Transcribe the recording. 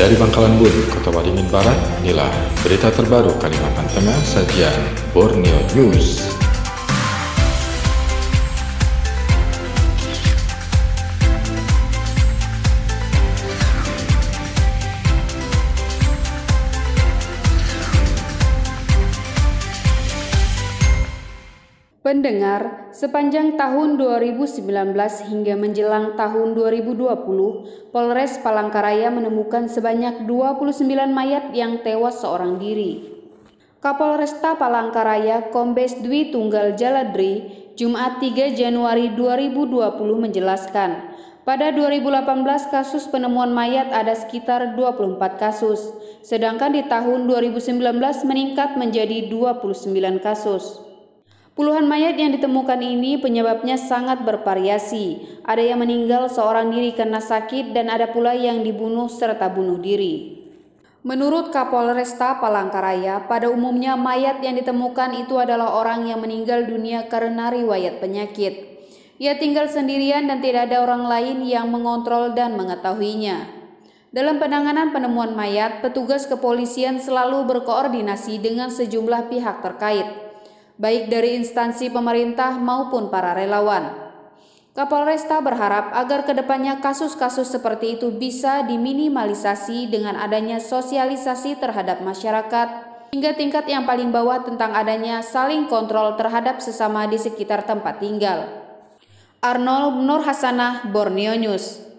Dari Bangkalan Bun, Kota Waringin Barat, inilah berita terbaru Kalimantan Tengah sajian Borneo News. Pendengar, sepanjang tahun 2019 hingga menjelang tahun 2020, Polres Palangkaraya menemukan sebanyak 29 mayat yang tewas seorang diri. Kapolresta Palangkaraya Kombes Dwi Tunggal Jaladri, Jumat 3 Januari 2020 menjelaskan, pada 2018 kasus penemuan mayat ada sekitar 24 kasus, sedangkan di tahun 2019 meningkat menjadi 29 kasus. Puluhan mayat yang ditemukan ini penyebabnya sangat bervariasi. Ada yang meninggal seorang diri karena sakit dan ada pula yang dibunuh serta bunuh diri. Menurut Kapolresta Palangkaraya, pada umumnya mayat yang ditemukan itu adalah orang yang meninggal dunia karena riwayat penyakit. Ia tinggal sendirian dan tidak ada orang lain yang mengontrol dan mengetahuinya. Dalam penanganan penemuan mayat, petugas kepolisian selalu berkoordinasi dengan sejumlah pihak terkait baik dari instansi pemerintah maupun para relawan. Kapolresta berharap agar ke depannya kasus-kasus seperti itu bisa diminimalisasi dengan adanya sosialisasi terhadap masyarakat hingga tingkat yang paling bawah tentang adanya saling kontrol terhadap sesama di sekitar tempat tinggal. Arnold Nur Hasanah, Borneo News